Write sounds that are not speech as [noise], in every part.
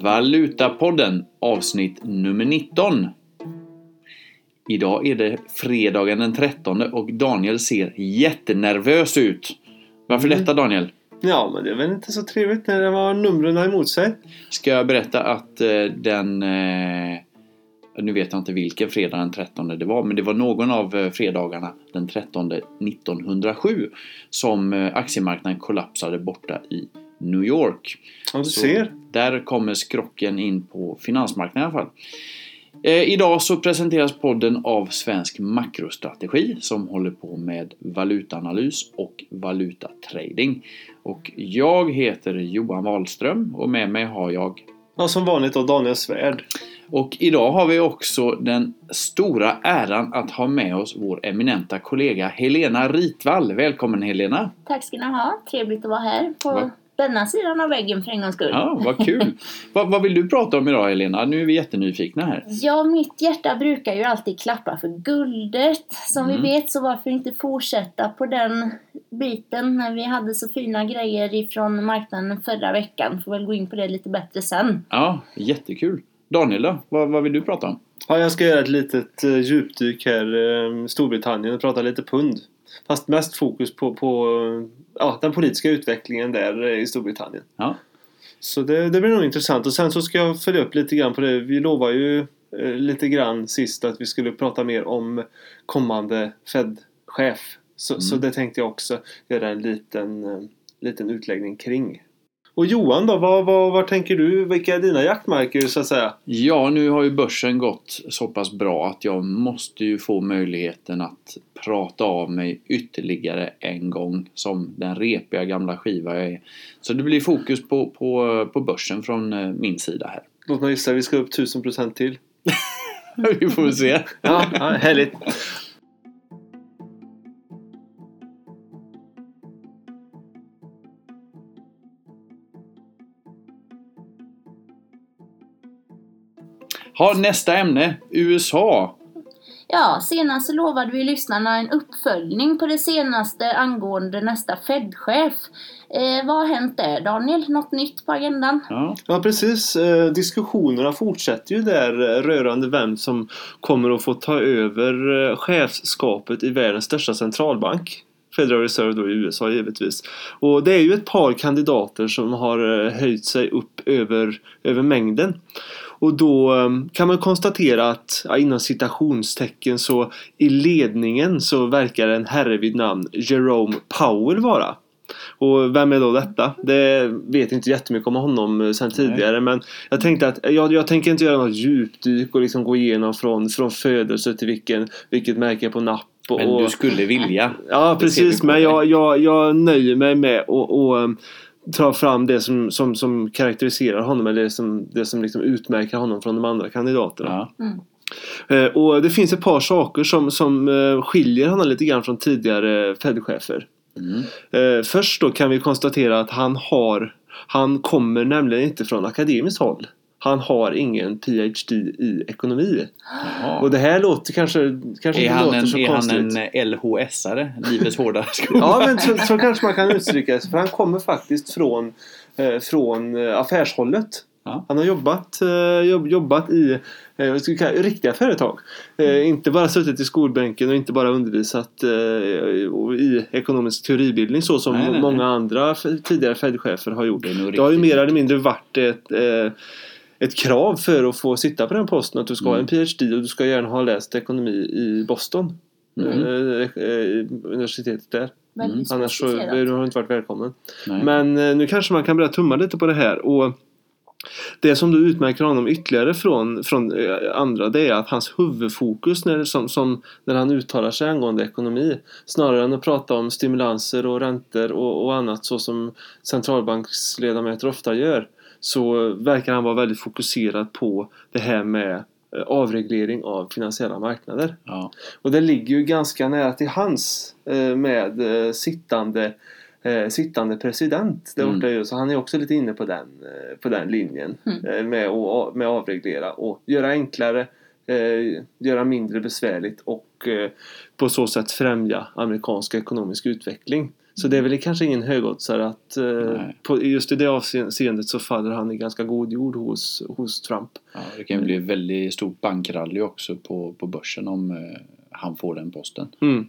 Valutapodden avsnitt nummer 19. Idag är det fredagen den 13 och Daniel ser jättenervös ut. Varför Mm. detta Daniel? Ja, men det är väl inte så trevligt när det var numren emot sig. Ska jag berätta att eh, den... Eh, nu vet jag inte vilken fredag den 13 det var, men det var någon av eh, fredagarna den 13 1907 som aktiemarknaden kollapsade borta i New York. Ja, du Så ser. Där kommer skrocken in på finansmarknaden i alla fall. Eh, idag så presenteras podden av Svensk Makrostrategi som håller på med valutaanalys och valutatrading. Och jag heter Johan Wahlström och med mig har jag Ja, som vanligt då Daniel Svärd. och idag har vi också den stora äran att ha med oss vår eminenta kollega Helena Ritvall. Välkommen Helena! Tack ska ni ha. Trevligt att vara här på Va? Denna sidan av väggen för en gångs skull. Ja, vad kul! [laughs] vad, vad vill du prata om idag Helena? Nu är vi jättenyfikna här. Ja, mitt hjärta brukar ju alltid klappa för guldet. Som Mm. vi vet så varför inte fortsätta på den biten när vi hade så fina grejer ifrån marknaden förra veckan. Får väl gå in på det lite bättre sen. Ja, jättekul! Daniel då? Vad, vad vill du prata om? Ja, jag ska göra ett litet uh, djupdyk här i Storbritannien och prata lite pund. Fast mest fokus på, på ja, den politiska utvecklingen där i Storbritannien. Ja. Så det, det blir nog intressant. Och sen så ska jag följa upp lite grann på det. Vi lovar ju eh, lite grann sist att vi skulle prata mer om kommande Fed-chef. Så, Mm. så det tänkte jag också göra en liten, eh, liten utläggning kring. Och Johan då, vad, vad, vad tänker du? Vilka är dina jaktmarker så att säga? Ja, nu har ju börsen gått så pass bra att jag måste ju få möjligheten att prata av mig ytterligare en gång som den repiga gamla skiva jag är. Så det blir fokus på, på, på börsen från eh, min sida här. Låt mig gissa, vi ska upp 1000% till. [laughs] Vi får väl se. Ja, ja härligt. Ha, nästa ämne, USA. Ja, senast så lovade vi lyssnarna en uppföljning på det senaste angående nästa Fed-chef. Eh, vad har hänt där Daniel? Något nytt på agendan? Ja, Ja precis, Eh, diskussionerna fortsätter ju där eh, rörande vem som kommer att få ta över eh, chefskapet i världens största centralbank. Federal Reserve då i USA givetvis. Och det är ju ett par kandidater som har eh, höjt sig upp över, över mängden. Och då eh, kan man konstatera att ja, inom citationstecken så i ledningen så verkar en herre vid namn Jerome Powell vara. Och vem är då detta? Det vet inte jättemycket om honom eh, sen tidigare men jag tänkte att jag, jag tänker inte göra något djupdyk och liksom gå igenom från, från födelse till vilken, vilket märke på napp. Och, men du skulle vilja. Ja precis men jag, jag, jag nöjer mig med att um, ta fram det som, som, som karaktäriserar honom eller det som, det som liksom utmärker honom från de andra kandidaterna. Ja. Mm. Eh, och det finns ett par saker som, som eh, skiljer honom lite grann från tidigare Fed-chefer. Mm. Eh, först då kan vi konstatera att han har Han kommer nämligen inte från akademiskt håll. Han har ingen PhD i ekonomi. Jaha. Och det här låter kanske, kanske Är inte han, låter en, så är han konstigt. en LHS-are? Livets hårda skola? Ja men så, så kanske man kan uttrycka sig. För han kommer faktiskt från, eh, från eh, affärshållet. Ja. Han har jobbat, eh, jobb, jobbat i eh, kalla, det, riktiga företag. Eh, inte bara suttit i skolbänken och inte bara undervisat eh, i ekonomisk teoribildning så som Nej, nej, nej. många andra f- tidigare Fed-chefer har gjort. Det är Det har ju mer eller mindre varit ett, ett krav för att få sitta på den posten att du ska ha en Mm. PhD och du ska gärna ha läst ekonomi i Boston. Mm. Eh, eh, universitetet där. Väldigt Annars så du har du inte varit välkommen. Nej. Men eh, nu kanske man kan börja tumma lite på det här. Och det som då utmärker honom ytterligare från, från eh, andra det är att hans huvudfokus när, som, som, när han uttalar sig angående ekonomi snarare än att prata om stimulanser och räntor och, och annat så som centralbanksledamöter ofta gör så verkar han vara väldigt fokuserad på det här med eh, avreglering av finansiella marknader. Ja. Och det ligger ju ganska nära till hands eh, med eh, sittande, sittande president där Mm. borta ju. Så han är också lite inne på den, på den linjen Mm. med att med avreglera och göra enklare, göra mindre besvärligt och på så sätt främja amerikansk ekonomisk utveckling. Så det är väl kanske ingen högoddsare att eh, på, just i det avseendet så faller han i ganska god jord hos, hos Trump. Ja, det kan ju bli ett väldigt stort bankrally också på, på börsen om eh, han får den posten. Mm.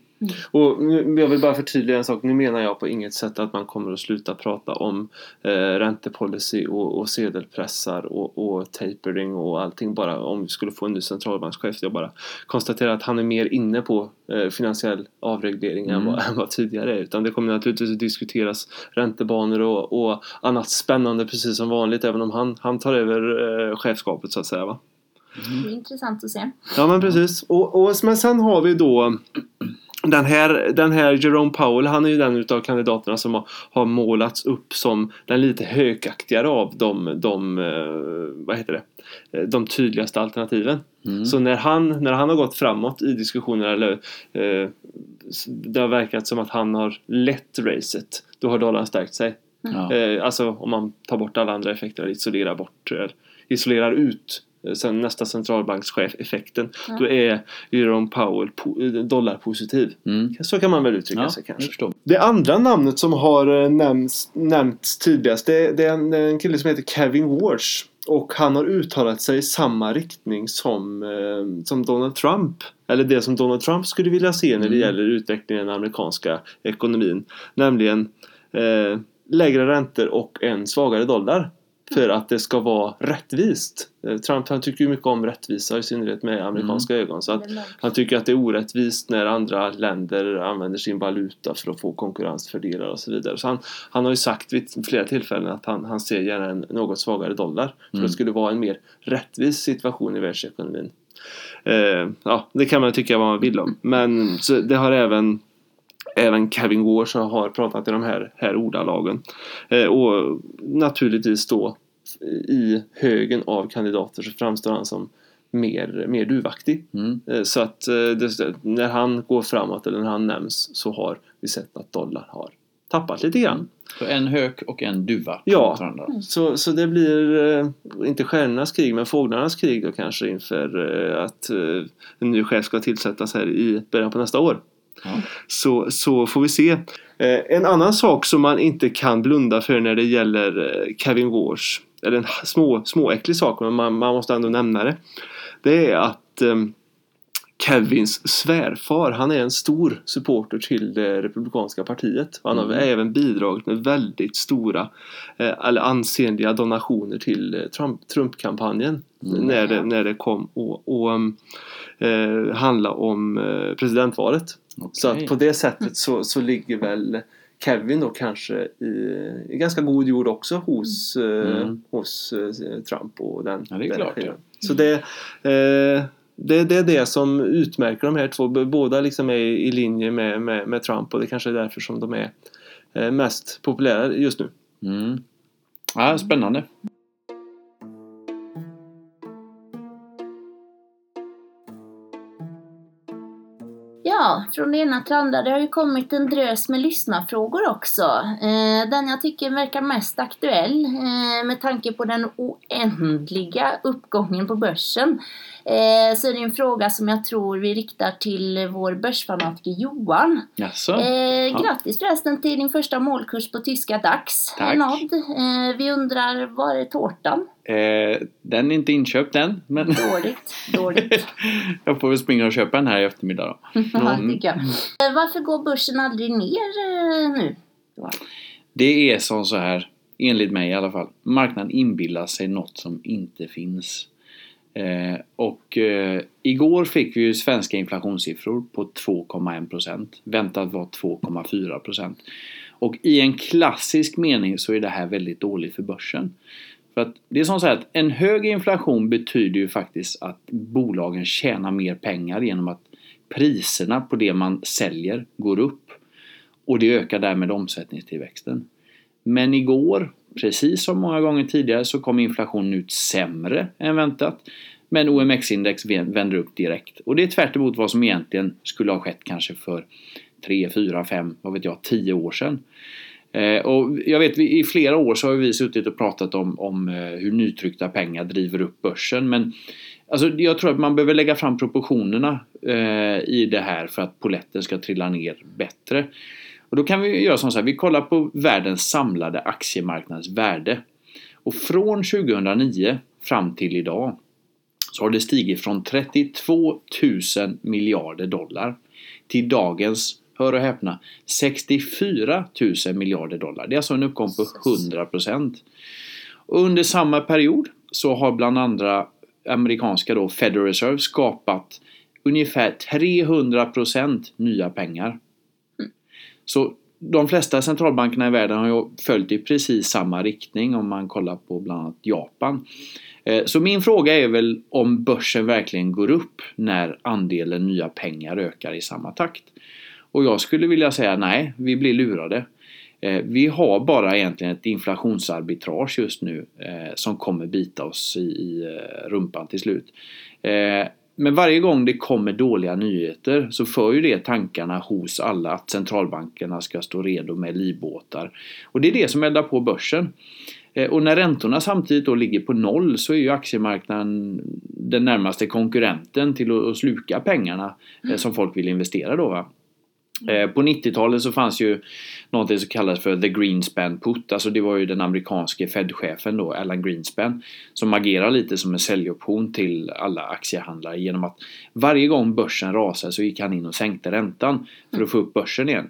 Och nu- jag vill bara förtydliga en sak. Nu menar jag på inget sätt att man kommer att sluta prata om eh, räntepolicy och, och sedelpressar och, och tapering och allting bara om vi skulle få en ny centralbankschef. Jag bara konstaterar att han är mer inne på eh, finansiell avreglering än, Mm. vad, än vad tidigare är. Utan det kommer naturligtvis att diskuteras räntebanor och, och annat spännande precis som vanligt även om han, han tar över eh, chefskapet så att säga. Va? Det är intressant att se. Ja men precis. Och, och, men sen har vi då den här, den här Jerome Powell, han är ju den utav kandidaterna som har, har målats upp som den lite hökaktigare av de, de, eh, vad heter det, Eh, de tydligaste alternativen. Mm. Så när han, när han har gått framåt i diskussionerna eller eh, det har verkat som att han har lett racet, då har dollarn stärkt sig. Ja. Eh, alltså om man tar bort alla andra effekter och isolerar bort, isolerar ut sen nästa centralbankschef-effekten, Ja. då är Jerome Powell po- eh, dollarpositiv. Mm. Så kan man väl uttrycka Ja, sig kanske. Det andra namnet som har eh, nämnts, nämnts tydligast det, det är en, en kille som heter Kevin Warsh. Och han har uttalat sig i samma riktning som, eh, som Donald Trump. Eller det som Donald Trump skulle vilja se när det Mm. gäller utvecklingen i den amerikanska ekonomin. Nämligen eh, lägre räntor och en svagare dollar. För att det ska vara rättvist. Eh, Trump han tycker ju mycket om rättvisa i synnerhet med amerikanska ögon. Så att han tycker att det är orättvist när andra länder använder sin valuta för att få konkurrensfördelar och så vidare. Så han, han har ju sagt vid flera tillfällen att han, han ser gärna en något svagare dollar. För Mm. det skulle vara en mer rättvis situation i världsekonomin. Eh, ja, det kan man tycka vad man vill om. Men så det har även Även Kevin Warsh har pratat i de här, här ordalagen. Eh, och naturligtvis då i högen av kandidater så framstår han som mer, mer duvaktig. Mm. Eh, Så att eh, det, när han går framåt eller när han nämns så har vi sett att dollar har tappat lite grann. Så en hök och en duva. Ja. varandra. Så, så det blir eh, inte stjärnornas krig men fåglarnas krig då kanske inför eh, att eh, en ny chef ska tillsättas här i början på nästa år. Ja. Så, så får vi se. Eh, en annan sak som man inte kan blunda för när det gäller eh, Kevin Warsh, eller en små, småäcklig sak men man, man måste ändå nämna det. Det är att eh, Kevins svärfar, han är en stor supporter till det republikanska partiet. Han har Mm. även bidragit med väldigt stora eller ansenliga donationer till Trump, Trump-kampanjen Mm. när, det, när det kom och, och um, eh, handla om eh, presidentvalet. Så Okej. att på det sättet så, så ligger väl Kevin då kanske i, i ganska god jord också hos, eh, Mm. hos eh, Trump och den, Ja, det är klart, regimen. Så det, eh, det, det är det som utmärker de här två. Båda liksom är i linje med, med, med Trump och det kanske är därför som de är eh, mest populära just nu. Mm. Ja, spännande. Ja, från det ena till det andra. Det har ju kommit en drös med lyssnarfrågor också. Eh, den jag tycker verkar mest aktuell eh, med tanke på den oändliga uppgången på börsen. Eh, så är det en fråga som jag tror vi riktar till vår börsfanatiker Johan. Jaså? Eh, Grattis förresten till din första målkurs på tyska DAX. Tack. Eh, vi undrar, var är tårtan? Eh, den är inte inköpt än, men Dåligt, dåligt. [laughs] jag får väl springa och köpa den här i eftermiddag då. [laughs] Ja, Mm. jag. Eh, Varför går börsen aldrig ner eh, nu? Det är som så här, enligt mig i alla fall. Marknaden inbillar sig något som inte finns. Eh, och eh, igår fick vi ju svenska inflationssiffror på 2,1%. Väntat var 2,4%. Och i en klassisk mening så är det här väldigt dåligt för börsen. För att det är som så att en hög inflation betyder ju faktiskt att bolagen tjänar mer pengar genom att priserna på det man säljer går upp. Och det ökar därmed omsättningstillväxten. Men igår, precis som många gånger tidigare, så kom inflationen ut sämre än väntat. Men OMX-index vänder upp direkt. Och det är tvärt emot vad som egentligen skulle ha skett kanske för 3, 4, 5, vad vet jag, 10 år sedan. Eh, och jag vet, i flera år så har vi suttit och pratat om, om eh, hur nytryckta pengar driver upp börsen. Men alltså, jag tror att man behöver lägga fram proportionerna eh, i det här för att poletten ska trilla ner bättre. Och då kan vi göra som så här, vi kollar på världens samlade aktiemarknadsvärde. Och från 2009 fram till idag så har det stigit från 32 000 miljarder dollar till dagens, hör och häpna, 64 000 miljarder dollar. Det är alltså en uppgång på 100 procent. Under samma period så har bland andra amerikanska då Federal Reserve skapat ungefär 300% nya pengar. Så de flesta centralbankerna i världen har ju följt i precis samma riktning om man kollar på bland annat Japan. Eh, så min fråga är väl om börsen verkligen går upp när andelen nya pengar ökar i samma takt. Och jag skulle vilja säga nej, vi blir lurade. Eh, vi har bara egentligen ett inflationsarbitrage just nu eh, som kommer bita oss i rumpan till slut. Men varje gång det kommer dåliga nyheter så för ju det tankarna hos alla att centralbankerna ska stå redo med livbåtar. Och det är det som eldar på börsen. Eh, och när räntorna samtidigt då ligger på noll så är ju aktiemarknaden den närmaste konkurrenten till att sluka pengarna mm. som folk vill investera då. Va? Eh, på 90-talet så fanns ju Någonting som kallas för the Greenspan put. Alltså det var ju den amerikanske Fed-chefen då, Alan Greenspan, som agerar lite som en säljoption till alla aktiehandlare genom att varje gång börsen rasade så gick han in och sänkte räntan för att få upp börsen igen.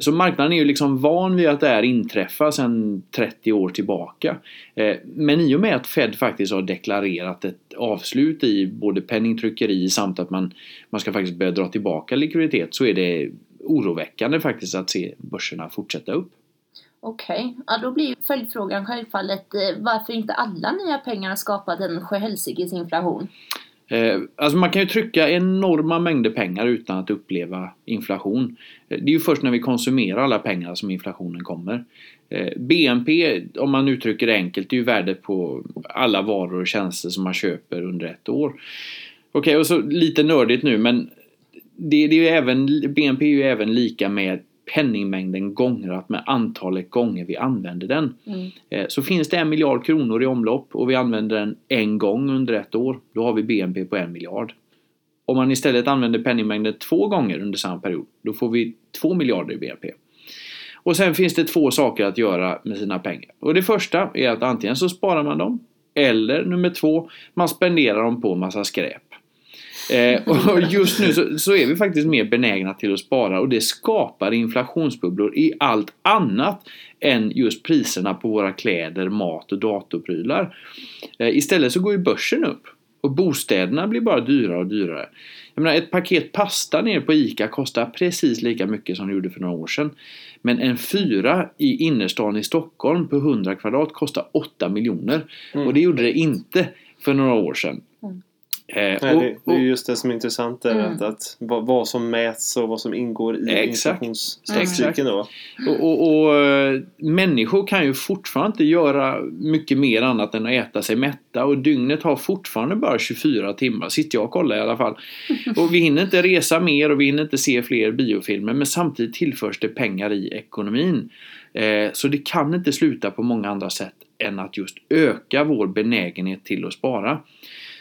Så marknaden är ju liksom van vid att det här inträffar sedan 30 år tillbaka. Eh, men i och med att Fed faktiskt har deklarerat ett avslut i både penningtryckeri samt att man, man ska faktiskt börja dra tillbaka likviditet så är det oroväckande faktiskt att se börserna fortsätta upp. Okej, okay. ja, då blir följdfrågan självfallet eh, varför inte alla nya pengar har skapat en sjuhelsikes inflation? Eh, alltså man kan ju trycka enorma mängder pengar utan att uppleva inflation. Eh, det är ju först när vi konsumerar alla pengar som inflationen kommer. Eh, BNP, om man uttrycker det enkelt, är ju värdet på alla varor och tjänster som man köper under ett år. Okej, okay, och så lite nördigt nu men det, det är även, BNP är ju även lika med penningmängden gångrat med antalet gånger vi använder den. Mm. Eh, så finns det en miljard kronor i omlopp och vi använder den en gång under ett år, då har vi BNP på en miljard. Om man istället använder penningmängden två gånger under samma period, då får vi två miljarder i BNP. Och sen finns det två saker att göra med sina pengar. Och det första är att antingen så sparar man dem, eller nummer två, man spenderar dem på massa skräp. Eh, och just nu så, så, är vi faktiskt mer benägna till att spara och det skapar inflationsbubblor i allt annat än just priserna på våra kläder, mat och datorprylar. Eh, istället så går ju börsen upp och bostäderna blir bara dyrare och dyrare. Jag menar, ett paket pasta ner på ICA kostar precis lika mycket som det gjorde för några år sedan. Men en fyra i innerstan i Stockholm på 100 kvadrat kostar 8 miljoner. Mm. Och det gjorde det inte för några år sedan. Mm. Eh, Nej, det, det, är just det som är intressant mm. att, att vad, vad, som mäts och vad som ingår i inflationsstatistiken. Då. Och, och, och, eh, människor kan ju fortfarande inte göra mycket mer annat än att äta sig mätta och dygnet har fortfarande bara 24 timmar, sitter jag och kollar i alla fall. [laughs] Och vi hinner inte resa mer och vi hinner inte se fler biofilmer men samtidigt tillförs det pengar i ekonomin. Eh, så det kan inte sluta på många andra sätt än att just öka vår benägenhet till att spara.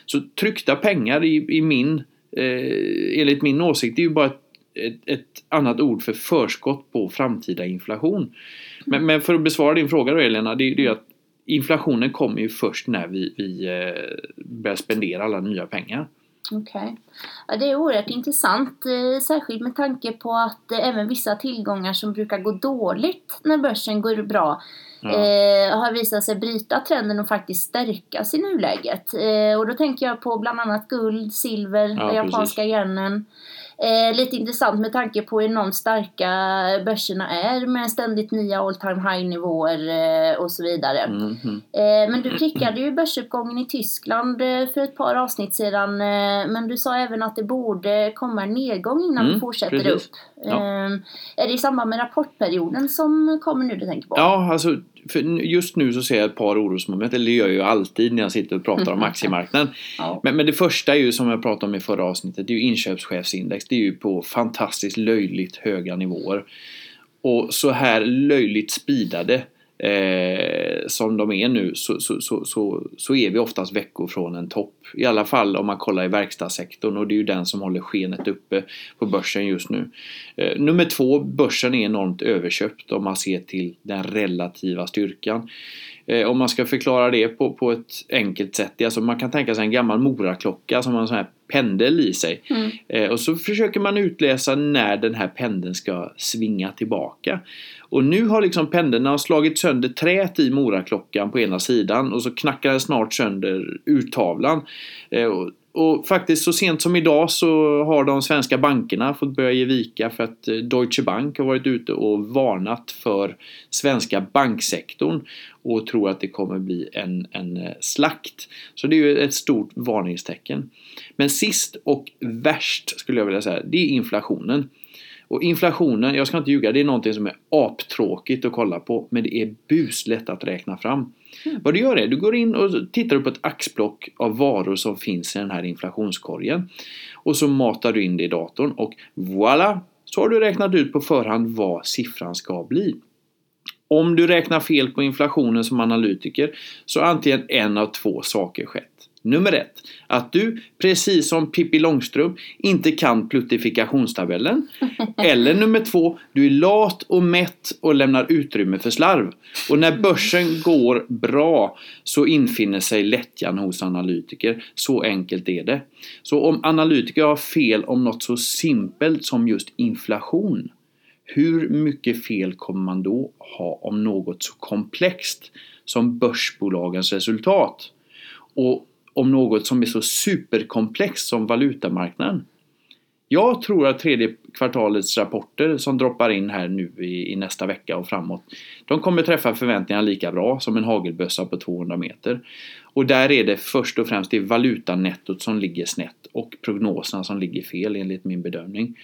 Så tryckta pengar i, i min, eh, enligt min åsikt, är ju bara ett, ett, ett, annat ord för förskott på framtida inflation. Men, men för att besvara din fråga då Elena, det, det är ju att inflationen kommer ju först när vi, vi eh, börjar spendera alla nya pengar. Okej. Okay. Ja, det är oerhört intressant, eh, särskilt med tanke på att eh, även vissa tillgångar som brukar gå dåligt när börsen går bra eh, har visat sig bryta trenden och faktiskt stärkas i nuläget. Eh, och då tänker jag på bland annat guld, silver, ja, den japanska yenen. Eh, lite intressant med tanke på hur enormt starka börserna är med ständigt nya all time high nivåer eh, och så vidare. Mm -hmm. eh, men du prickade ju börsuppgången i Tyskland eh, för ett par avsnitt sedan. Eh, men du sa även att det borde komma en nedgång innan mm, vi fortsätter precis. upp. Ja. Eh, är det i samband med rapportperioden som kommer nu du tänker på? Ja, alltså för just nu så ser jag ett par orosmoment, eller det gör jag ju alltid när jag sitter och pratar om [laughs] aktiemarknaden. [laughs] ja. men, men det första är ju som jag pratade om i förra avsnittet, det är ju inköpschefsindex. Det är ju på fantastiskt löjligt höga nivåer. Och så här löjligt spidade eh, som de är nu så, så, så, så, så är vi oftast veckor från en topp. I alla fall om man kollar i verkstadssektorn och det är ju den som håller skenet uppe på börsen just nu. Eh, nummer två, börsen är enormt överköpt om man ser till den relativa styrkan. Eh, om man ska förklara det på, på ett enkelt sätt. Alltså man kan tänka sig en gammal moraklocka som har en sån här pendel i sig. Mm. Eh, och så försöker man utläsa när den här pendeln ska svinga tillbaka. Och nu har liksom pendeln slagit sönder trät i moraklockan på ena sidan och så knackar den snart sönder urtavlan. Eh, och, faktiskt så sent som idag så har de svenska bankerna fått börja ge vika för att eh, Deutsche Bank har varit ute och varnat för svenska banksektorn och tror att det kommer bli en, en eh, slakt. Så det är ju ett stort varningstecken. Men sist och värst skulle jag vilja säga, det är inflationen. Och inflationen, jag ska inte ljuga, det är någonting som är aptråkigt att kolla på. Men det är buslätt att räkna fram. Mm. Vad du gör är, du går in och tittar på ett axplock av varor som finns i den här inflationskorgen. Och så matar du in det i datorn och voilà! Så har du räknat ut på förhand vad siffran ska bli. Om du räknar fel på inflationen som analytiker så har antingen en av två saker skett. Nummer ett, att du precis som Pippi Långstrump inte kan pluttifikationstabellen. [laughs] Eller nummer två, du är lat och mätt och lämnar utrymme för slarv. Och när börsen går bra så infinner sig lättjan hos analytiker. Så enkelt är det. Så om analytiker har fel om något så simpelt som just inflation hur mycket fel kommer man då ha om något så komplext som börsbolagens resultat? Och om något som är så superkomplext som valutamarknaden? Jag tror att tredje kvartalets rapporter som droppar in här nu i, i, nästa vecka och framåt De kommer träffa förväntningarna lika bra som en hagelbössa på 200 meter. Och där är det först och främst det valutanettot som ligger snett och prognoserna som ligger fel enligt min bedömning.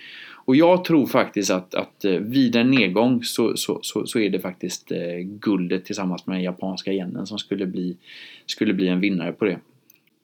Och jag tror faktiskt att, att eh, vid en nedgång så, så, så, så är det faktiskt eh, guldet tillsammans med den japanska yenen som skulle bli, skulle bli en vinnare på det.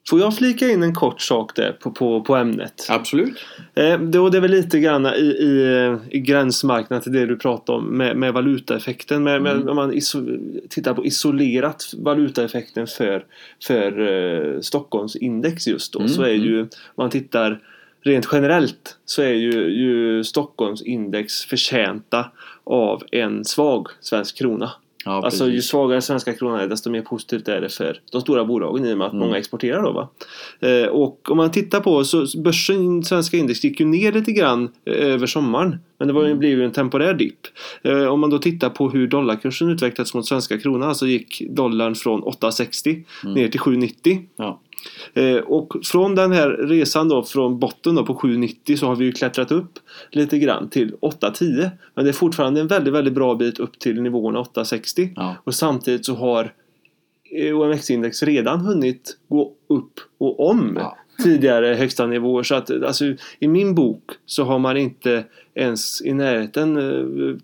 Får jag flika in en kort sak där på, på, på ämnet? Absolut. Eh, och det är väl lite grann i, i, i gränsmarknaden till det du pratade om med, med valutaeffekten. Med, med, Mm. Om man iso, tittar på isolerat valutaeffekten för, för eh, Stockholms index just då Mm, så är ju om man tittar rent generellt så är ju, ju Stockholms index förtjänta av en svag svensk krona. Ja, Alltså ju svagare svenska kronan är desto mer positivt är det för de stora bolagen i och med att Mm. många exporterar då va. Eh, och om man tittar på så börsen, svenska index gick ju ner lite grann eh, över sommaren. Men det var Mm. blev ju en temporär dipp. Eh, om man då tittar på hur dollarkursen utvecklats mot svenska kronan så gick dollarn från 8,60 Mm. ner till 7,90. Ja. Eh, och från den här resan då från botten då på 7,90 så har vi ju klättrat upp lite grann till 8,10. Men det är fortfarande en väldigt, väldigt bra bit upp till nivåerna 8,60. Ja. Och samtidigt så har OMX-index redan hunnit gå upp och om Ja. tidigare högsta nivåer. Så att alltså, i min bok så har man inte ens i närheten eh,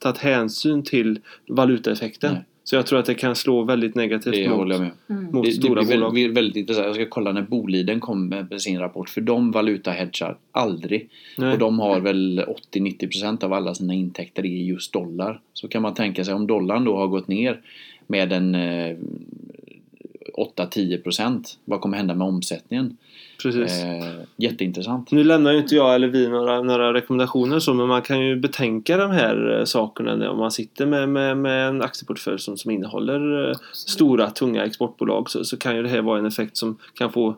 tagit hänsyn till valutaeffekten. Nej. Så jag tror att det kan slå väldigt negativt Det mot, håller jag med. Mm. mot Det, det stora blir bolag. väldigt, väldigt intressant. Jag ska kolla när Boliden kommer med sin rapport. För de valutahedgar aldrig. Nej. Och de har väl 80-90% av alla sina intäkter i just dollar. Så kan man tänka sig om dollarn då har gått ner med en eh, 8-10%. Vad kommer hända med omsättningen? Precis. Eh, jätteintressant. Nu lämnar ju inte jag eller vi några, några rekommendationer så men man kan ju betänka de här eh, sakerna om man sitter med, med, med en aktieportfölj som, som innehåller eh, stora tunga exportbolag så, så kan ju det här vara en effekt som kan få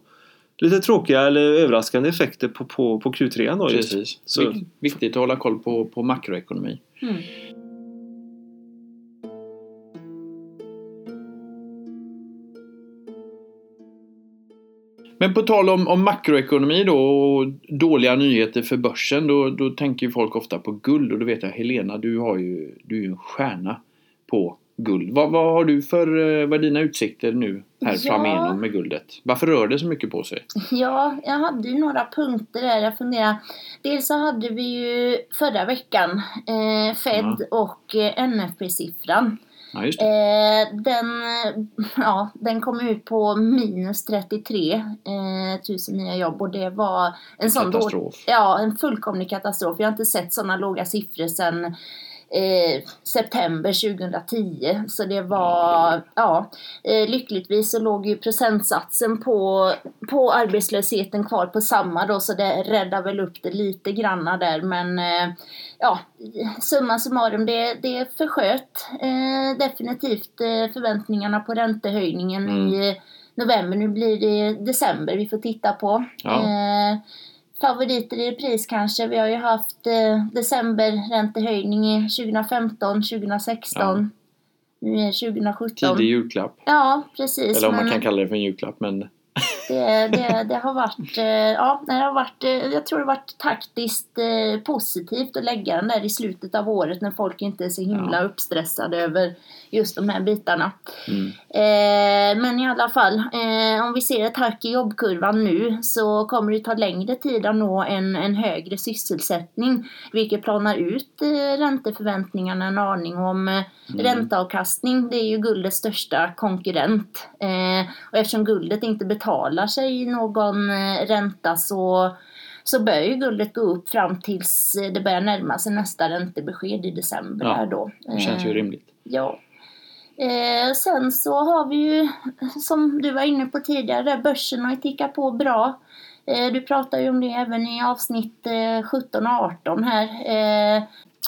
lite tråkiga eller överraskande effekter på, på, på Q3 då. Precis. Så- Vik- Viktigt att hålla koll på, på makroekonomi. Mm. Men på tal om, om makroekonomi då och dåliga nyheter för börsen då, då tänker ju folk ofta på guld och då vet jag Helena du har ju du är ju en stjärna på guld. Vad, vad har du för eh, vad är dina utsikter nu här Ja. fram igenom med guldet? Varför rör det så mycket på sig? Ja, jag hade ju några punkter där. Jag funderar. Dels så hade vi ju förra veckan eh, Fed och eh, NFP-siffran. Ja. Eh, den, eh, ja, den kom ut på minus 33 eh, tusen nya jobb och det var en sån Katastrof. Ja, en fullkomlig katastrof. Jag har inte sett sådana låga siffror sedan eh, september 2010. Så det var, ja, eh, lyckligtvis så låg ju procentsatsen på, på arbetslösheten kvar på samma då så det räddade väl upp det lite granna där men eh, ja, summa summarum det, det försköt eh, definitivt eh, förväntningarna på räntehöjningen Mm. i november. Nu blir det december vi får titta på. Ja. Favoriter i repris kanske. Vi har ju haft eh, decemberräntehöjning i 2015, 2016. Nu är det 2017. Tidig julklapp. Ja, precis. Eller om man men kan kalla det för en julklapp. Men det, det, det har varit, eh, ja, det har varit, eh, jag tror det har varit taktiskt eh, positivt att lägga den där i slutet av året när folk inte är så himla Ja. uppstressade över just de här bitarna. mm, Eh, men i alla fall, eh, om vi ser ett hack i jobbkurvan nu så kommer det ta längre tid att nå en, en högre sysselsättning. Vilket planar ut eh, ränteförväntningarna en aning om eh, ränteavkastning. Det är ju guldets största konkurrent. Eh, och eftersom guldet inte betalar sig någon eh, ränta så så bör ju guldet gå upp fram tills eh, det börjar närma sig nästa räntebesked i december. Ja, då. det känns ju Eh, rimligt. Ja. Eh, sen så har vi ju, som du var inne på tidigare, börsen har ju tickat på bra. Eh, du pratade ju om det även i avsnitt eh, 17 och 18 här.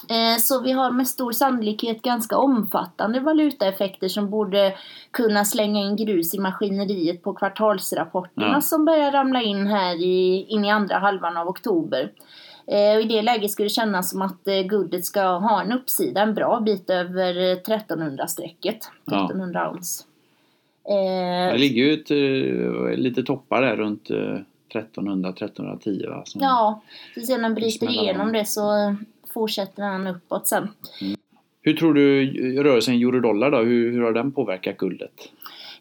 Eh, så vi har med stor sannolikhet ganska omfattande valutaeffekter som borde kunna slänga in grus i maskineriet på kvartalsrapporterna Ja. som börjar ramla in här i, in i andra halvan av oktober. Eh, och I det läget skulle det kännas som att eh, guldet ska ha en uppsida en bra bit över eh, 1300-strecket. Ja. 1300 ounce. Det ligger ju ett, lite toppar där runt eh, 1300-1310 va? Som, ja, så sen när den bryter smäller igenom det så fortsätter den uppåt sen. Hur tror du rörelsen euro-dollar då? Hur, hur har den påverkat guldet?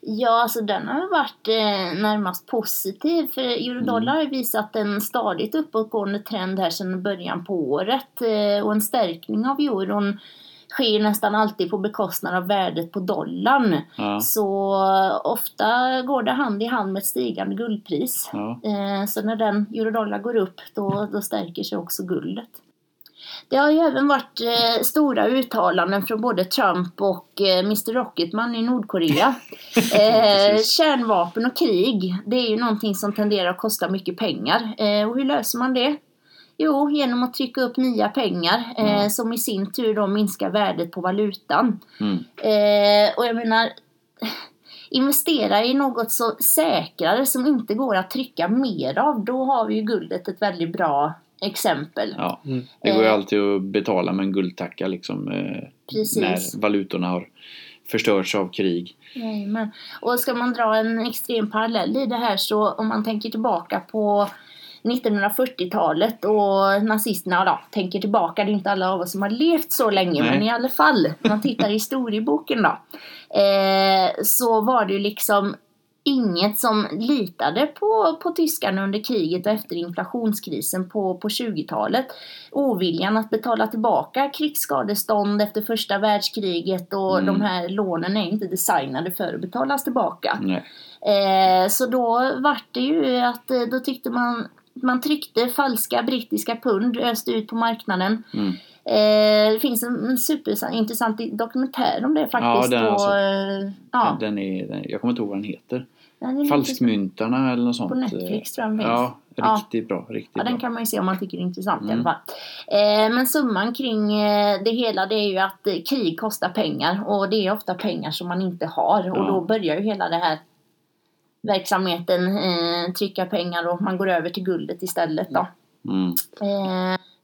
Ja, alltså den har varit eh, närmast positiv. För eurodollar har ju visat en stadigt uppåtgående trend här sedan början på året. Eh, och en stärkning av euron sker nästan alltid på bekostnad av värdet på dollarn. Ja, Så ofta går det hand i hand med ett stigande guldpris. ja, Eh, så när den eurodollar går upp då, då stärker sig också guldet. Det har ju även varit eh, stora uttalanden från både Trump och eh, Mr Rocketman i Nordkorea. [laughs] eh, kärnvapen och krig, det är ju någonting som tenderar att kosta mycket pengar. Eh, och hur löser man det? Jo, genom att trycka upp nya pengar eh, Ja. som i sin tur då minskar värdet på valutan. mm, Eh, och jag menar, investera i något så säkrare som inte går att trycka mer av. Då har vi ju guldet ett väldigt bra exempel. ja. Mm. Det går ju Eh. alltid att betala med en guldtacka liksom. Eh, Precis. när valutorna har förstörts av krig. Jajamän. Och ska man dra en extrem parallell i det här så om man tänker tillbaka på 1940-talet och nazisterna, ja, tänker tillbaka, det är inte alla av oss som har levt så länge, Nej. men i alla fall, om man tittar i historieboken då, eh, så var det ju liksom inget som litade på, på tyskarna under kriget och efter inflationskrisen på, på 20-talet. Oviljan att betala tillbaka krigsskadestånd efter första världskriget och Mm. de här lånen är inte designade för att betalas tillbaka. Eh, så då vart det ju att eh, då tyckte man man tryckte falska brittiska pund, öste ut på marknaden. Mm. Eh, det finns en, superintressant dokumentär om det faktiskt. den har jag på, sett. eh, ja, Den är, den, jag kommer inte ihåg vad den heter. Den Falskmyntarna eller något sånt. På Netflix tror jag den finns. Ja, Ja. riktigt bra. Riktigt Ja, den bra. kan man ju se om man tycker det är intressant i Mm. alla fall. Eh, men summan kring eh, det hela det är ju att eh, krig kostar pengar och det är ofta pengar som man inte har och Ja. då börjar ju hela det här verksamheten trycka pengar och man går över till guldet istället då. Mm.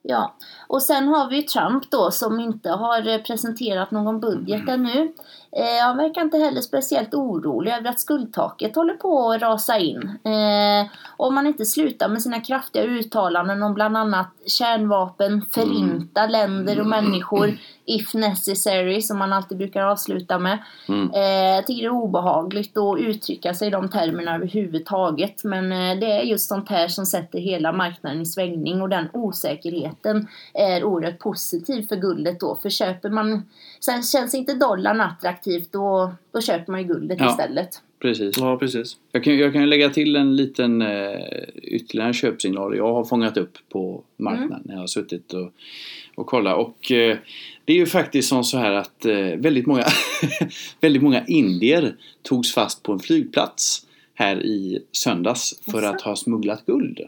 Ja, och sen har vi Trump då som inte har presenterat någon budget [clears throat] ännu. Eh, han verkar inte heller speciellt orolig över att skuldtaket håller på att rasa in. Eh, om man inte slutar med sina kraftiga uttalanden om bland annat kärnvapen, förinta länder och människor, if necessary, som man alltid brukar avsluta med. Mm. Eh, jag tycker det är obehagligt att uttrycka sig i de termerna överhuvudtaget. Men det är just sånt här som sätter hela marknaden i svängning och den osäkerheten är oerhört positiv för guldet då. För köper man, sen känns inte dollarn attraktivt då, då köper man ju guldet Ja. istället. Precis. Ja, precis. Jag kan, jag kan lägga till en liten eh, ytterligare köpsignal jag har fångat upp på marknaden när jag har suttit och, och kollat. Och eh, det är ju faktiskt som så här att eh, väldigt, många [laughs] väldigt många indier togs fast på en flygplats här i söndags för Jaså? att ha smugglat guld.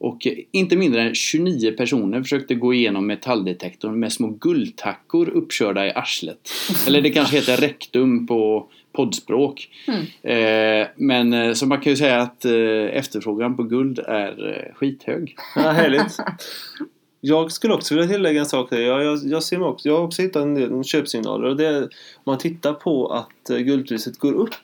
Och inte mindre än 29 personer försökte gå igenom metalldetektorn med små guldtackor uppkörda i arslet. Eller det kanske heter rektum på poddspråk. Mm. Eh, men eh, så man kan ju säga att eh, efterfrågan på guld är eh, skithög. Ja, härligt. Jag skulle också vilja tillägga en sak. där. Jag, jag, jag, ser också, jag har också hittat en del köpsignaler. Och det är, om man tittar på att eh, guldpriset går upp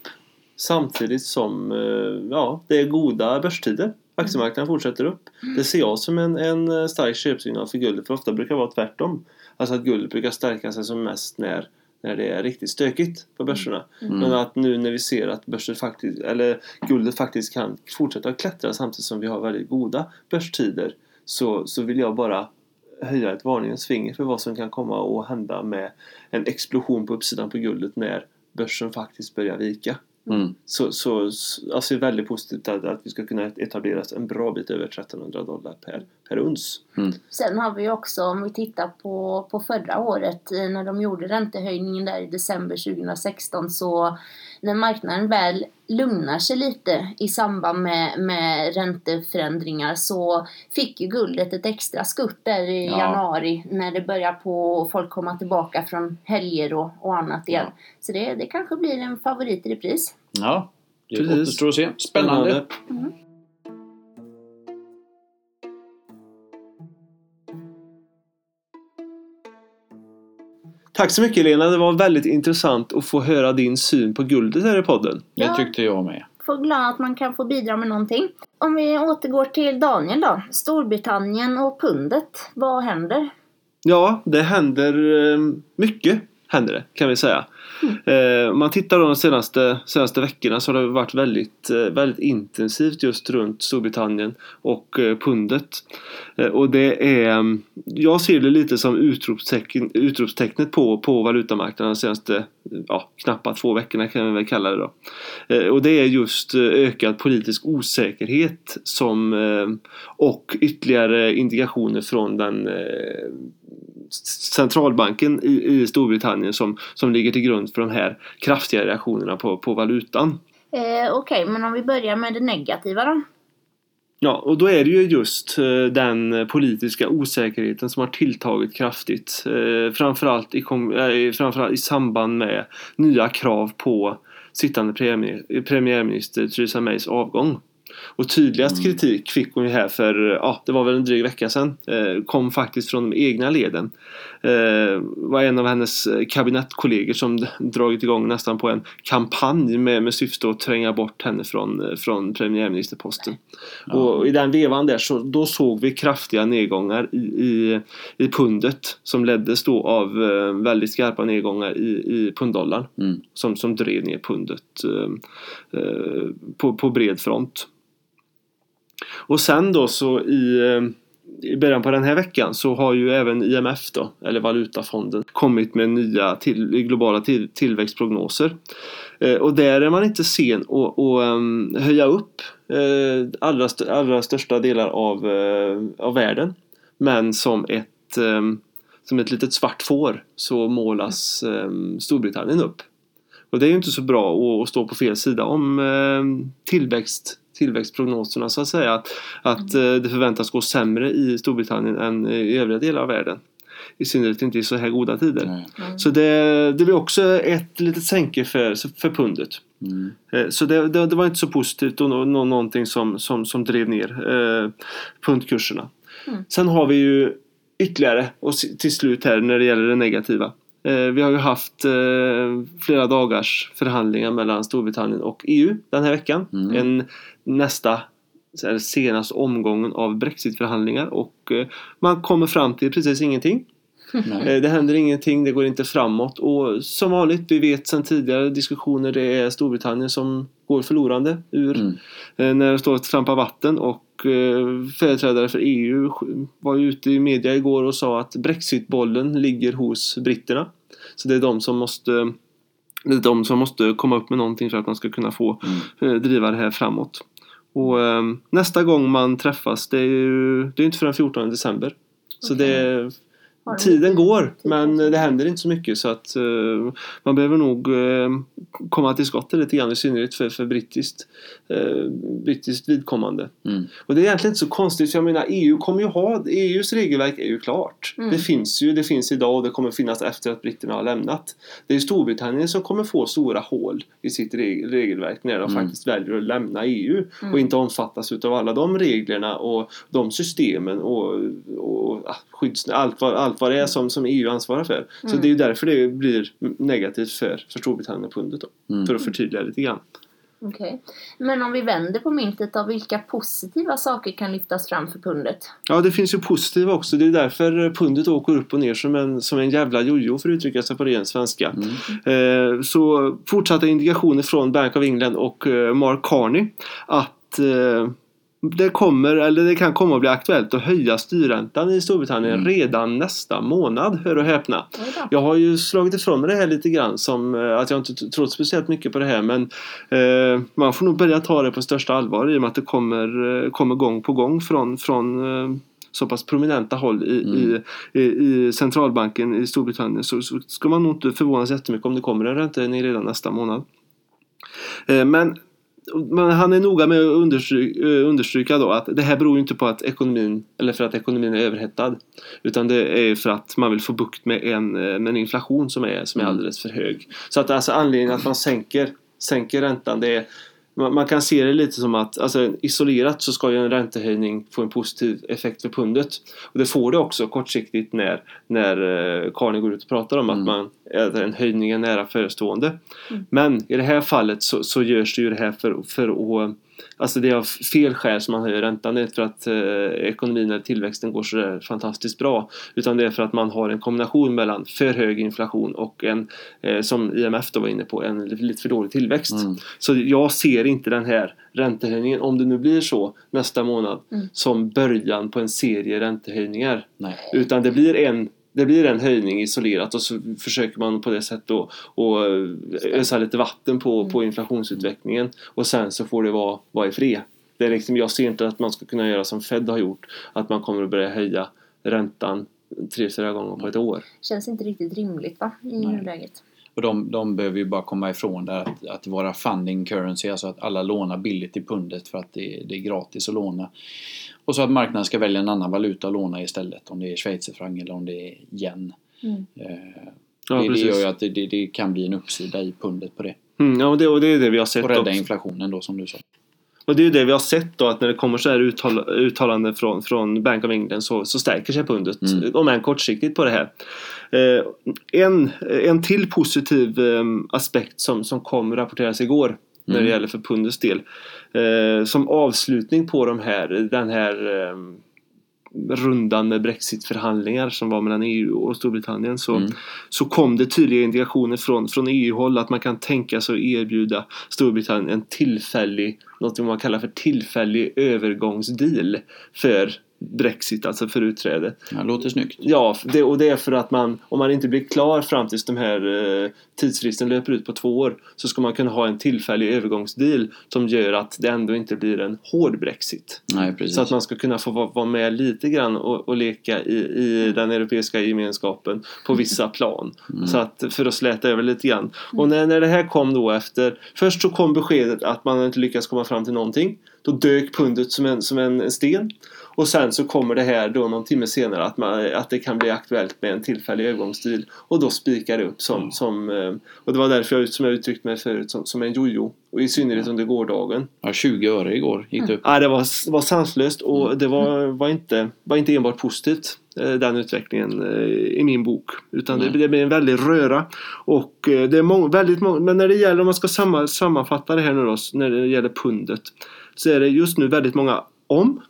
samtidigt som eh, ja, det är goda börstider. Aktiemarknaden fortsätter upp. Det ser jag som en, en eh, stark köpsignal för guldet. För ofta brukar det vara tvärtom. Alltså att guldet brukar stärka sig som mest när, när det är riktigt stökigt på börserna. Mm. Men att nu när vi ser att börsen faktiskt, eller guldet faktiskt kan fortsätta att klättra samtidigt som vi har väldigt goda börstider så, så vill jag bara höja ett varningens finger för vad som kan komma att hända med en explosion på uppsidan på guldet när börsen faktiskt börjar vika. Mm. Så, så så- alltså det är väldigt positivt att, att vi ska kunna etableras en bra bit över 1300 dollar per, per uns. Sen har vi också, om vi tittar på, på förra året eh, när de gjorde räntehöjningen där i december 2016 så när marknaden väl lugnar sig lite i samband med, med ränteförändringar så fick ju guldet ett extra skutt där i Ja. januari när det börjar på folk komma tillbaka från helger och, och annat igen. Så det, det kanske blir en favorit i repris. Ja, det Precis. återstår att se. Spännande. Tack så mycket Lena, det var väldigt intressant att få höra din syn på guldet här i podden. Det tyckte jag med. Får glad att man kan få bidra med någonting. Om vi återgår till Daniel då. Storbritannien och pundet. Vad händer? Ja, det händer eh, mycket händer det kan vi säga. Eh, Om man tittar då de senaste, senaste veckorna så har det varit väldigt, eh, väldigt intensivt just runt Storbritannien och eh, pundet. Och det är, mm, jag ser det lite som utropstecken, utropstecknet på, på valutamarknaden de senaste ja, knappt två veckorna kan vi väl kalla det då. Och det är just ökad politisk osäkerhet som, och ytterligare indikationer från den centralbanken i, i Storbritannien som, som ligger till grund för de här kraftiga reaktionerna på, på valutan. Eh, Okej, men om vi börjar med det negativa då? Ja, och då är det ju just eh, den politiska osäkerheten som har tilltagit kraftigt. Eh, framförallt, i, eh, framförallt i samband med nya krav på sittande premiär, premiärminister Theresa Mays avgång. Och tydligast Mm. kritik fick hon ju här för, ja det var väl en dryg vecka sedan, eh, kom faktiskt från de egna leden. Eh, var en av hennes eh, kabinettkollegor som dragit igång nästan på en kampanj med, med syfte att tränga bort henne från, från premiärministerposten. Ja. Och i den vevan där så då såg vi kraftiga nedgångar i, i, i pundet som leddes då av väldigt skarpa nedgångar i, i punddollarn Mm. som, som drev ner pundet på, på bred front. Och sen då så i, eh, i början på den här veckan så har ju även IMF då, eller Valutafonden, kommit med nya till, globala till, tillväxtprognoser. Eh, och där är man inte sen att att, ehm, höja upp eh, allra, st- allra största delar av, eh, av världen. Men som ett, ehm, som ett litet svart får så målas ehm, Storbritannien upp. Och det är ju inte så bra att, att stå på fel sida om eh, tillväxt tillväxtprognoserna så att säga att, att eh, det förväntas gå sämre i Storbritannien än i övriga delar av världen. I synnerhet inte i så här goda tider. Nej. Så det, det blir också ett litet sänke för, för pundet. Mm. Eh, Så det, det, det var inte så positivt och nå, nå, någonting som, som, som drev ner eh, pundkurserna. Mm. Sen har vi ju ytterligare och till slut här när det gäller det negativa. Eh, vi har ju haft eh, flera dagars förhandlingar mellan Storbritannien och EU den här veckan. Mm. En nästa senaste omgången av Brexitförhandlingar och eh, man kommer fram till precis ingenting. Nej. Det händer ingenting, det går inte framåt och som vanligt, vi vet sedan tidigare diskussioner, det är Storbritannien som går förlorande ur Mm. eh, när det står att trampa vatten och eh, företrädare för EU var ute i media igår och sa att Brexitbollen ligger hos britterna. Så det är de som måste Det är de som måste komma upp med någonting för att man ska kunna få Mm. eh, driva det här framåt. Och nästa gång man träffas, det är ju det är inte förrän 14 december. Så Okej. det, de tiden går, men det händer inte så mycket så att eh, man behöver nog eh, komma till skott lite grann i synnerhet för, för brittiskt, eh, brittiskt vidkommande. Mm. Och det är egentligen inte så konstigt för jag menar EU kommer ju ha, EUs regelverk är ju klart. Mm. Det finns ju, det finns idag och det kommer finnas efter att britterna har lämnat. Det är Storbritannien som kommer få stora hål i sitt reg- regelverk när de Mm. faktiskt väljer att lämna EU Mm. och inte omfattas utav alla de reglerna och de systemen och, och ah, skydds, allt, vad, allt vad det är som, som EU ansvarar för. Så Mm. det är ju därför det blir negativt för, för Storbritannien och pundet då. Mm. För att förtydliga lite grann. Okej. Men om vi vänder på myntet av vilka positiva saker kan lyftas fram för pundet? Ja, det finns ju positiva också. Det är därför pundet åker upp och ner som en, som en jävla jojo för att uttrycka sig på ren svenska. Mm. Eh, så fortsatta indikationer från Bank of England och eh, Mark Carney att eh, det kommer, eller det kan komma att bli aktuellt att höja styrräntan i Storbritannien Mm. redan nästa månad, hör och häpna. Jag har ju slagit ifrån mig det här lite grann som eh, att jag inte trott speciellt mycket på det här men eh, man får nog börja ta det på största allvar i och med att det kommer, eh, kommer gång på gång från, från eh, så pass prominenta håll i, Mm. i, i centralbanken i Storbritannien så, så ska man nog inte förvånas jättemycket om det kommer en räntehöjning redan nästa månad. Eh, men men han är noga med att understryka, understryka då att det här beror ju inte på att ekonomin eller för att ekonomin är överhettad. Utan det är för att man vill få bukt med en, eh, med en inflation som är, som är Mm. alldeles för hög. Så att alltså anledningen att man sänker, sänker räntan det är man, man kan se det lite som att alltså, isolerat så ska ju en räntehöjning få en positiv effekt för pundet. Och det får det också kortsiktigt när, när eh, Carney går ut och pratar om Mm. att man, att en höjning är nära förestående. Mm. Men i det här fallet så, så görs det ju det här för, för att Alltså det är av fel skäl som man höjer räntan. Det är för att eh, ekonomin eller tillväxten går så fantastiskt bra. Utan det är för att man har en kombination mellan för hög inflation och en, eh, som IMF då var inne på, en lite för dålig tillväxt. Mm. Så jag ser inte den här räntehöjningen, om det nu blir så nästa månad, Mm. som början på en serie räntehöjningar. Nej. Utan det blir en det blir en höjning isolerat och så försöker man på det sättet då och ösa lite vatten på, på inflationsutvecklingen och sen så får det vara, vara i fred. Det är liksom, jag ser inte att man ska kunna göra som Fed har gjort, att man kommer att börja höja räntan tre, fyra gånger på ett år. Känns inte riktigt rimligt va? I nuläget. Och de, de behöver ju bara komma ifrån det att, att vara funding currency, alltså att alla lånar billigt i pundet för att det, det är gratis att låna. Och så att marknaden ska välja en annan valuta att låna istället, om det är schweizerfranc eller om det är yen. Mm. Eh, Ja, det, det gör ju att det, det, det kan bli en uppsida i pundet på det. Mm, ja, och det, och det är det vi har sett Och rädda också. inflationen då som du sa. Och det är ju det vi har sett då att när det kommer så här uttal, uttalanden från, från Bank of England så, så stärker sig pundet. Mm. Om än kortsiktigt på det här. Eh, en, en till positiv eh, aspekt som, som kom rapporteras igår när det Mm. gäller för pundets del. Eh, som avslutning på de här, den här eh, rundan med Brexit-förhandlingar som var mellan EU och Storbritannien så, Mm. så kom det tydliga indikationer från, från EU-håll att man kan tänka sig att erbjuda Storbritannien en tillfällig, något man kallar för tillfällig övergångsdeal för Brexit, alltså för utträde. Ja, låter snyggt. Ja, det, och det är för att man, om man inte blir klar fram tills de här eh, tidsfristen löper ut på två år så ska man kunna ha en tillfällig övergångsdeal som gör att det ändå inte blir en hård Brexit. Nej, precis. Så att man ska kunna få vara, vara med lite grann och, och leka i, i den europeiska gemenskapen på vissa plan. Mm. Så att, för att släta över lite grann. Och när, när det här kom då efter, först så kom beskedet att man inte lyckats komma fram till någonting. Då dök pundet som en, som en sten. Och sen så kommer det här då någon timme senare att, man, att det kan bli aktuellt med en tillfällig övergångstid. Och då spikar det upp som, som eh, och det var därför jag, som jag uttryckt mig förut som, som en jojo. Och i synnerhet under gårdagen. Ja, 20 öre igår gick det upp. Ja, det var, var sanslöst och det var, var, inte, var inte enbart positivt eh, den utvecklingen eh, i min bok. Utan det, det blir en väldig röra. Och det är många, väldigt många, men när det gäller, om man ska samma, sammanfatta det här nu då, när det gäller pundet. Så är det just nu väldigt många om, Mm.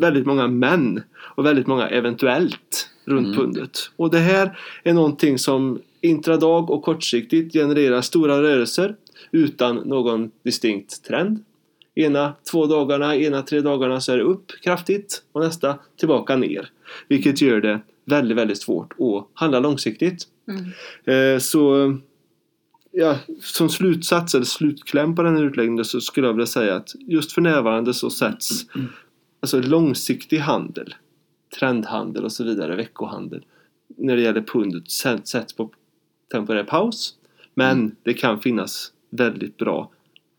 Väldigt många men och väldigt många eventuellt runt Mm. pundet. Och det här är någonting som intradag och kortsiktigt genererar stora rörelser utan någon distinkt trend. Ena två dagarna, ena tre dagarna så är det upp kraftigt och nästa tillbaka ner. Vilket gör det väldigt, väldigt svårt att handla långsiktigt. Mm. Eh, så ja, som slutsats eller slutkläm på den här utläggningen så skulle jag vilja säga att just för närvarande så sätts alltså långsiktig handel, trendhandel och så vidare, veckohandel när det gäller pundet sätts på temporär paus. Men Mm. det kan finnas väldigt bra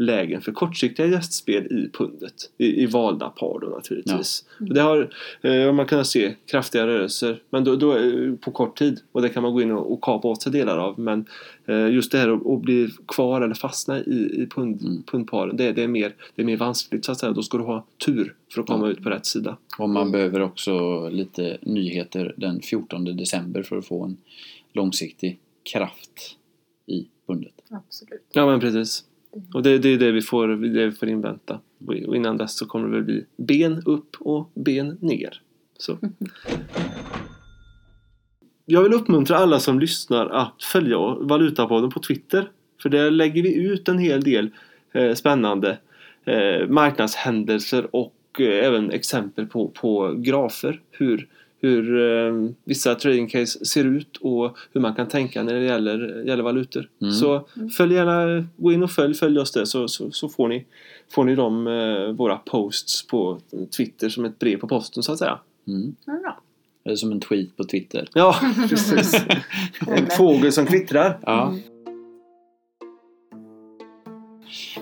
lägen för kortsiktiga gästspel i pundet. I, i valda par då naturligtvis. Och det har eh, man kunnat se kraftiga rörelser men då, då, eh, på kort tid. Och det kan man gå in och, och kapa åt sig delar av. Men eh, just det här att, att bli kvar eller fastna i, i pund, Mm. pundparen det, det, är mer, det är mer vanskligt så att säga. Då ska du ha tur för att komma Ja. ut på rätt sida. Och man Mm. behöver också lite nyheter den 14 december för att få en långsiktig kraft i pundet. Absolut. Ja men precis. Och det, det är det vi får, det vi får invänta. Och innan dess så kommer det väl bli ben upp och ben ner. Så. Jag vill uppmuntra alla som lyssnar att följa Valutapodden på Twitter. För där lägger vi ut en hel del eh, spännande eh, marknadshändelser och eh, även exempel på, på grafer. Hur, hur eh, vissa trading case ser ut och hur man kan tänka när det gäller, gäller valutor. Mm. Så följ gärna, gå in och följ, följ oss där så, så, så får ni, får ni de, eh, våra posts på Twitter som ett brev på posten så att säga. Mm. Ja. Eller som en tweet på Twitter. Ja, precis. [laughs] en fågel som kvittrar. Ja.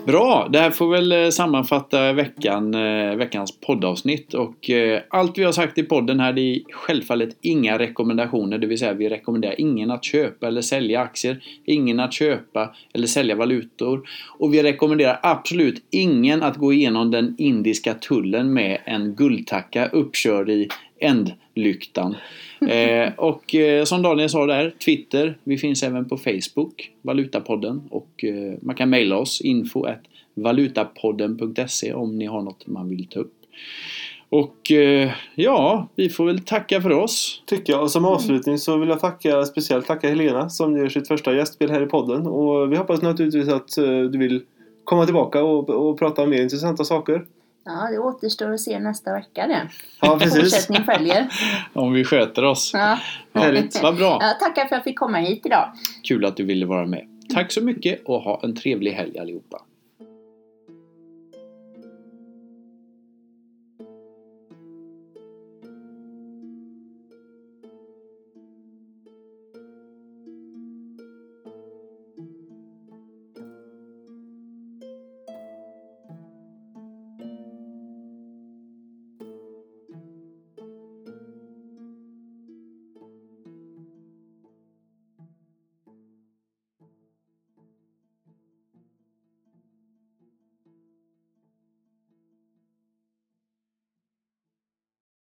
Bra, det här får väl eh, sammanfatta veckan, eh, veckans poddavsnitt och eh, allt vi har sagt i podden här det är självfallet inga rekommendationer, det vill säga vi rekommenderar ingen att köpa eller sälja aktier, ingen att köpa eller sälja valutor och vi rekommenderar absolut ingen att gå igenom den indiska tullen med en guldtacka uppkörd i änd ändlyktan. Eh, och eh, som Daniel sa där, Twitter, vi finns även på Facebook, Valutapodden och eh, man kan mejla oss info at valutapodden.se om ni har något man vill ta upp. Och eh, ja, vi får väl tacka för oss. Tycker jag. Och som avslutning så vill jag tacka, speciellt tacka Helena som gör sitt första gästspel här i podden. Och vi hoppas naturligtvis att eh, du vill komma tillbaka och, och prata om mer intressanta saker. Ja, det återstår att se nästa vecka det. Ja, precis. Fortsättning följer. [laughs] Om vi sköter oss. Ja. Ja, Härligt. vad bra. Ja, tackar för att jag fick komma hit idag. Kul att du ville vara med. Tack så mycket och ha en trevlig helg allihopa.